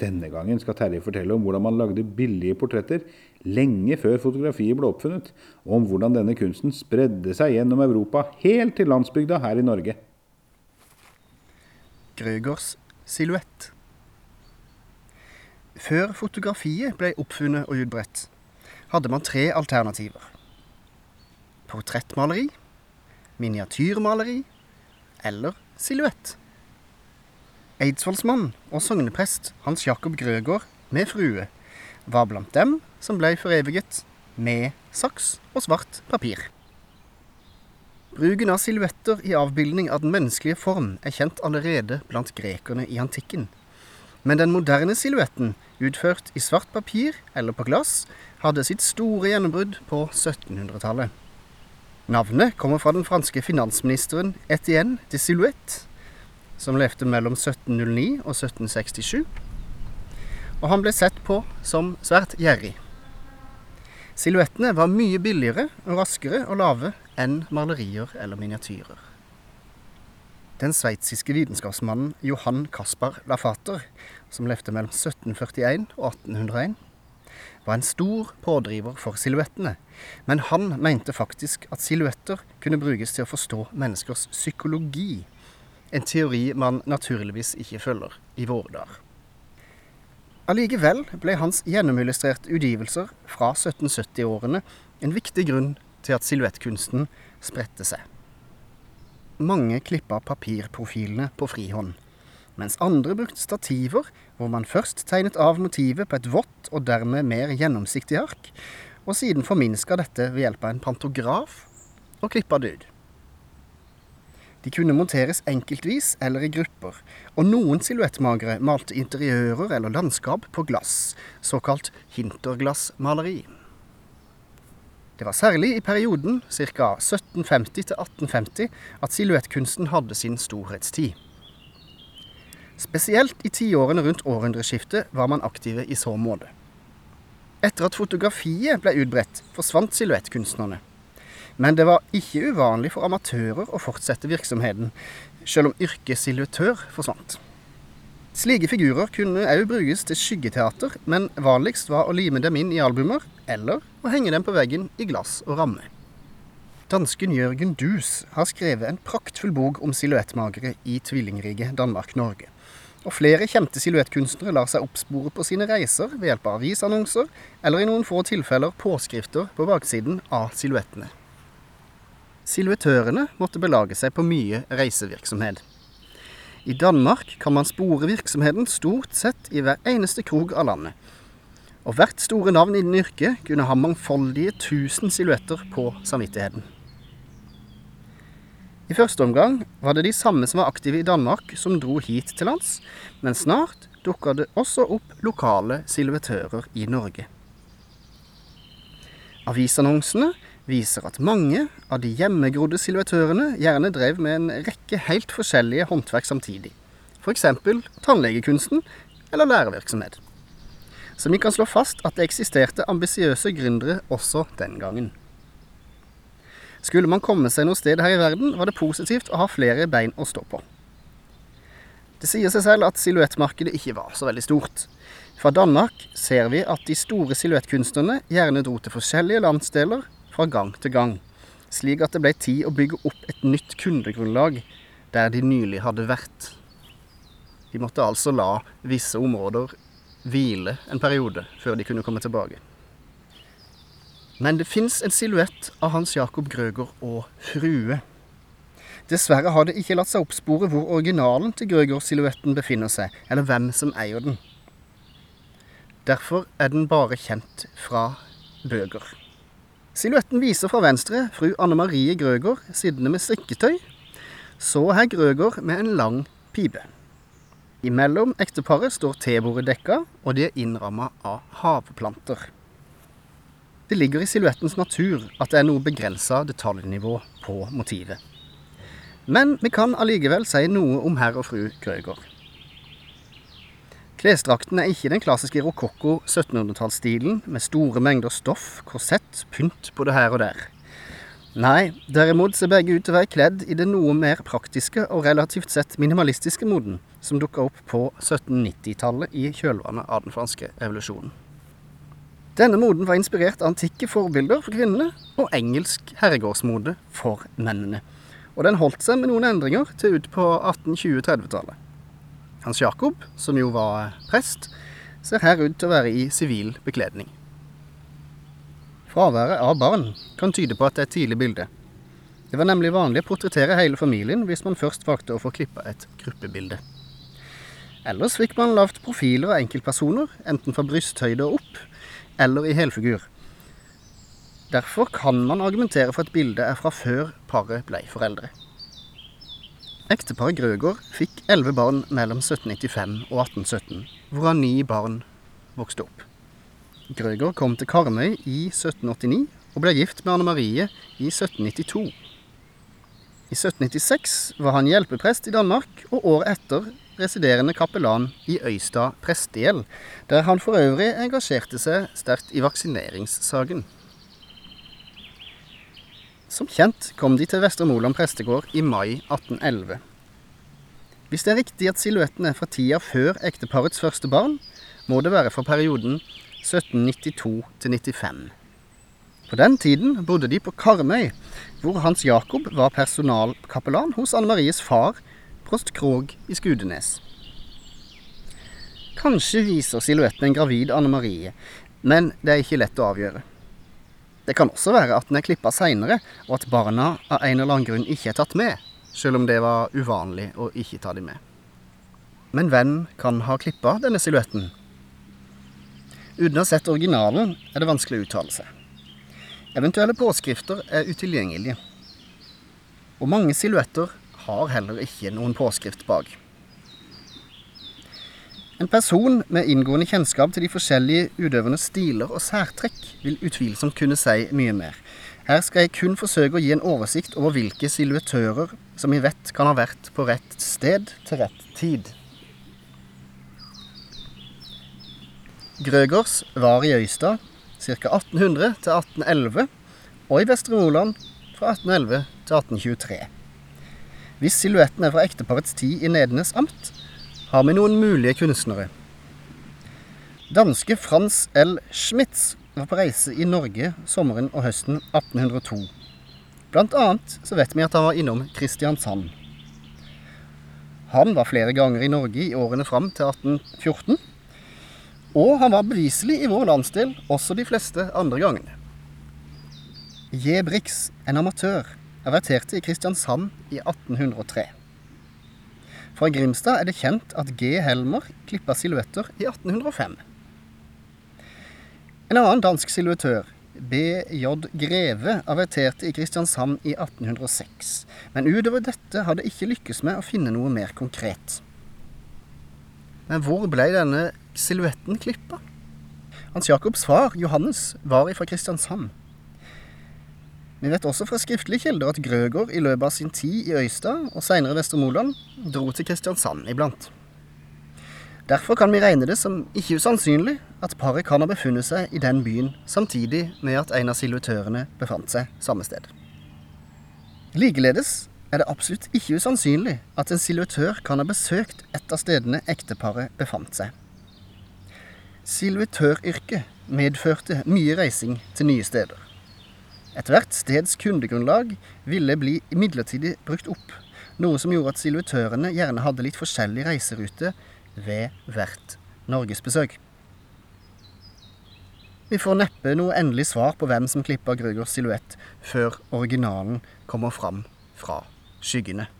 Denne gangen skal Terje fortelle om hvordan man lagde billige portretter lenge før fotografiet ble oppfunnet, og om hvordan denne kunsten spredde seg gjennom Europa helt til landsbygda her i Norge. Grøgers silhuett. Før fotografiet ble oppfunnet og utbredt, hadde man tre alternativer. Portrettmaleri, miniatyrmaleri eller silhuett. Eidsvollsmann og sogneprest Hans Jakob Grøgaard med frue var blant dem som ble foreviget med saks og svart papir. Bruken av silhuetter i avbildning av den menneskelige form er kjent allerede blant grekerne i antikken. Men den moderne silhuetten, utført i svart papir eller på glass, hadde sitt store gjennombrudd på 1700-tallet. Navnet kommer fra den franske finansministeren Etienne de Silhouette, som levde mellom 1709 og 1767. Og han ble sett på som svært gjerrig. Silhuettene var mye billigere og raskere å lage enn malerier eller miniatyrer. Den sveitsiske vitenskapsmannen Johan Caspar Lafater, som levde mellom 1741 og 1801, var en stor pådriver for silhuettene, men han mente faktisk at silhuetter kunne brukes til å forstå menneskers psykologi en teori man naturligvis ikke følger i våre dager. Allikevel ble hans gjennomillustrerte utgivelser fra 1770-årene en viktig grunn til at silhuettkunsten spredte seg. Mange klippa papirprofilene på frihånd, mens andre brukte stativer hvor man først tegnet av motivet på et vått og dermed mer gjennomsiktig ark, og siden forminska dette ved hjelp av en pantograf og klippa det ut. De kunne monteres enkeltvis eller i grupper, og noen silhuettmagere malte interiører eller landskap på glass, såkalt hinterglassmaleri. Det var særlig i perioden ca. 1750 1850 at silhuettkunsten hadde sin storhetstid. Spesielt i tiårene rundt århundreskiftet var man aktive i så måte. Etter at fotografiet ble utbredt, forsvant silhuettkunstnerne. Men det var ikke uvanlig for amatører å fortsette virksomheten, selv om yrket forsvant. Slike figurer kunne òg brukes til skyggeteater, men vanligst var å lime dem inn i albumer, eller å henge dem på veggen i glass og ramme. Dansken Jørgen Dus har skrevet en praktfull bok om silhuettmagere i tvillingriket Danmark-Norge. Og flere kjente silhuettkunstnere lar seg oppspore på sine reiser ved hjelp av avisannonser, eller i noen få tilfeller påskrifter på baksiden av silhuettene. Silhuettørene måtte belage seg på mye reisevirksomhet. I Danmark kan man spore virksomheten stort sett i hver eneste krok av landet. Og hvert store navn innen yrket kunne ha mangfoldige tusen silhuetter på samvittigheten. I første omgang var det de samme som var aktive i Danmark, som dro hit til lands, men snart dukka det også opp lokale silhuettører i Norge. Avisannonsene viser at mange av de hjemmegrodde silhuettørene gjerne drev med en rekke helt forskjellige håndverk samtidig. F.eks. tannlegekunsten eller lærervirksomhet. Så vi kan slå fast at det eksisterte ambisiøse gründere også den gangen. Skulle man komme seg noe sted her i verden, var det positivt å ha flere bein å stå på. Det sier seg selv at silhuettmarkedet ikke var så veldig stort. Fra Danmark ser vi at de store silhuettkunstnerne gjerne dro til forskjellige landsdeler fra gang til gang, slik at det ble tid å bygge opp et nytt kundegrunnlag der de nylig hadde vært. De måtte altså la visse områder hvile en periode før de kunne komme tilbake. Men det fins en silhuett av Hans Jakob Grøger og frue. Dessverre har det ikke latt seg oppspore hvor originalen til Grøger-silhuetten befinner seg, eller hvem som eier den. Derfor er den bare kjent fra bøker. Silhuetten viser fra venstre fru Anne Marie Grøger sittende med strikketøy. Så herr Grøger med en lang pipe. Imellom ekteparet står tebordet dekka, og de er innramma av havplanter. Det ligger i silhuettens natur at det er noe begrensa detaljnivå på motivet. Men vi kan allikevel si noe om herr og fru Grøger. Klesdrakten er ikke den klassiske rokokko 1700-tallsstilen med store mengder stoff, korsett, pynt på det her og der. Nei, derimot ser begge ut til å være kledd i det noe mer praktiske og relativt sett minimalistiske moden som dukka opp på 1790-tallet i kjølvannet av den franske revolusjonen. Denne moden var inspirert av antikke forbilder for kvinnene og engelsk herregårdsmode for mennene. Og den holdt seg med noen endringer til ut på 1820-30-tallet. Hans Jakob, som jo var prest, ser her ut til å være i sivil bekledning. Fraværet av barn kan tyde på at det er et tidlig bilde. Det var nemlig vanlig å portrettere hele familien hvis man først valgte å få klippa et gruppebilde. Ellers fikk man lavt profiler av enkeltpersoner, enten fra brysthøyde og opp, eller i helfigur. Derfor kan man argumentere for at bildet er fra før paret ble foreldre. Ekteparet Grøgaard fikk elleve barn mellom 1795 og 1817, hvorav ni barn vokste opp. Grøgaard kom til Karmøy i 1789 og ble gift med Anne Marie i 1792. I 1796 var han hjelpeprest i Danmark, og året etter residerende kapellan i Øystad prestegjeld, der han for øvrig engasjerte seg sterkt i vaksineringssaken. Som kjent kom de til Vestre Moland prestegård i mai 1811. Hvis det er riktig at silhuetten er fra tida før ekteparets første barn, må det være fra perioden 1792 95. På den tiden bodde de på Karmøy, hvor Hans Jakob var personalkapellan hos Anne Maries far, prost Krog i Skudenes. Kanskje viser silhuetten en gravid Anne Marie, men det er ikke lett å avgjøre. Det kan også være at den er klippa seinere, og at barna av en eller annen grunn ikke er tatt med, selv om det var uvanlig å ikke ta dem med. Men hvem kan ha klippa denne silhuetten? Uten å ha sett originalen er det vanskelig å uttale seg. Eventuelle påskrifter er utilgjengelige. Og mange silhuetter har heller ikke noen påskrift bak. En person med inngående kjennskap til de forskjellige utøvernes stiler og særtrekk vil utvilsomt kunne si mye mer. Her skal jeg kun forsøke å gi en oversikt over hvilke silhuettører som vi vet kan ha vært på rett sted til rett tid. Grøgers var i Øystad ca. 1800 til 1811, og i Vestre Moland fra 1811 til 1823. Hvis silhuetten er fra ekteparets tid i Nedenes amt, har vi noen mulige kunstnere. Danske Frans L. Schmitz var på reise i Norge sommeren og høsten 1802. Blant annet så vet vi at han var innom Kristiansand. Han var flere ganger i Norge i årene fram til 1814 og han var beviselig i vår landsdel også de fleste andre gangene. J. Brix, en amatør, averterte i Kristiansand i 1803. Fra Grimstad er det kjent at G. Helmer klippa silhuetter i 1805. En annen dansk silhuettør, B.J. Greve, averterte i Kristiansand i 1806, men utover dette hadde ikke lykkes med å finne noe mer konkret. Men hvor ble denne silhuetten klippa? Hans Jakobs far, Johannes, var ifra Kristiansand. Vi vet også fra skriftlige kilder at Grøgaard i løpet av sin tid i Øystad og seinere Vestermoland dro til Kristiansand iblant. Derfor kan vi regne det som ikke usannsynlig at paret kan ha befunnet seg i den byen samtidig med at en av silhuettørene befant seg samme sted. Likeledes er det absolutt ikke usannsynlig at en silhuettør kan ha besøkt et av stedene ekteparet befant seg. Silhuettøryrket medførte mye reising til nye steder. Ethvert steds kundegrunnlag ville bli midlertidig brukt opp, noe som gjorde at silhuetørene gjerne hadde litt forskjellig reiserute ved hvert norgesbesøk. Vi får neppe noe endelig svar på hvem som klippa Grugers silhuett før originalen kommer fram fra skyggene.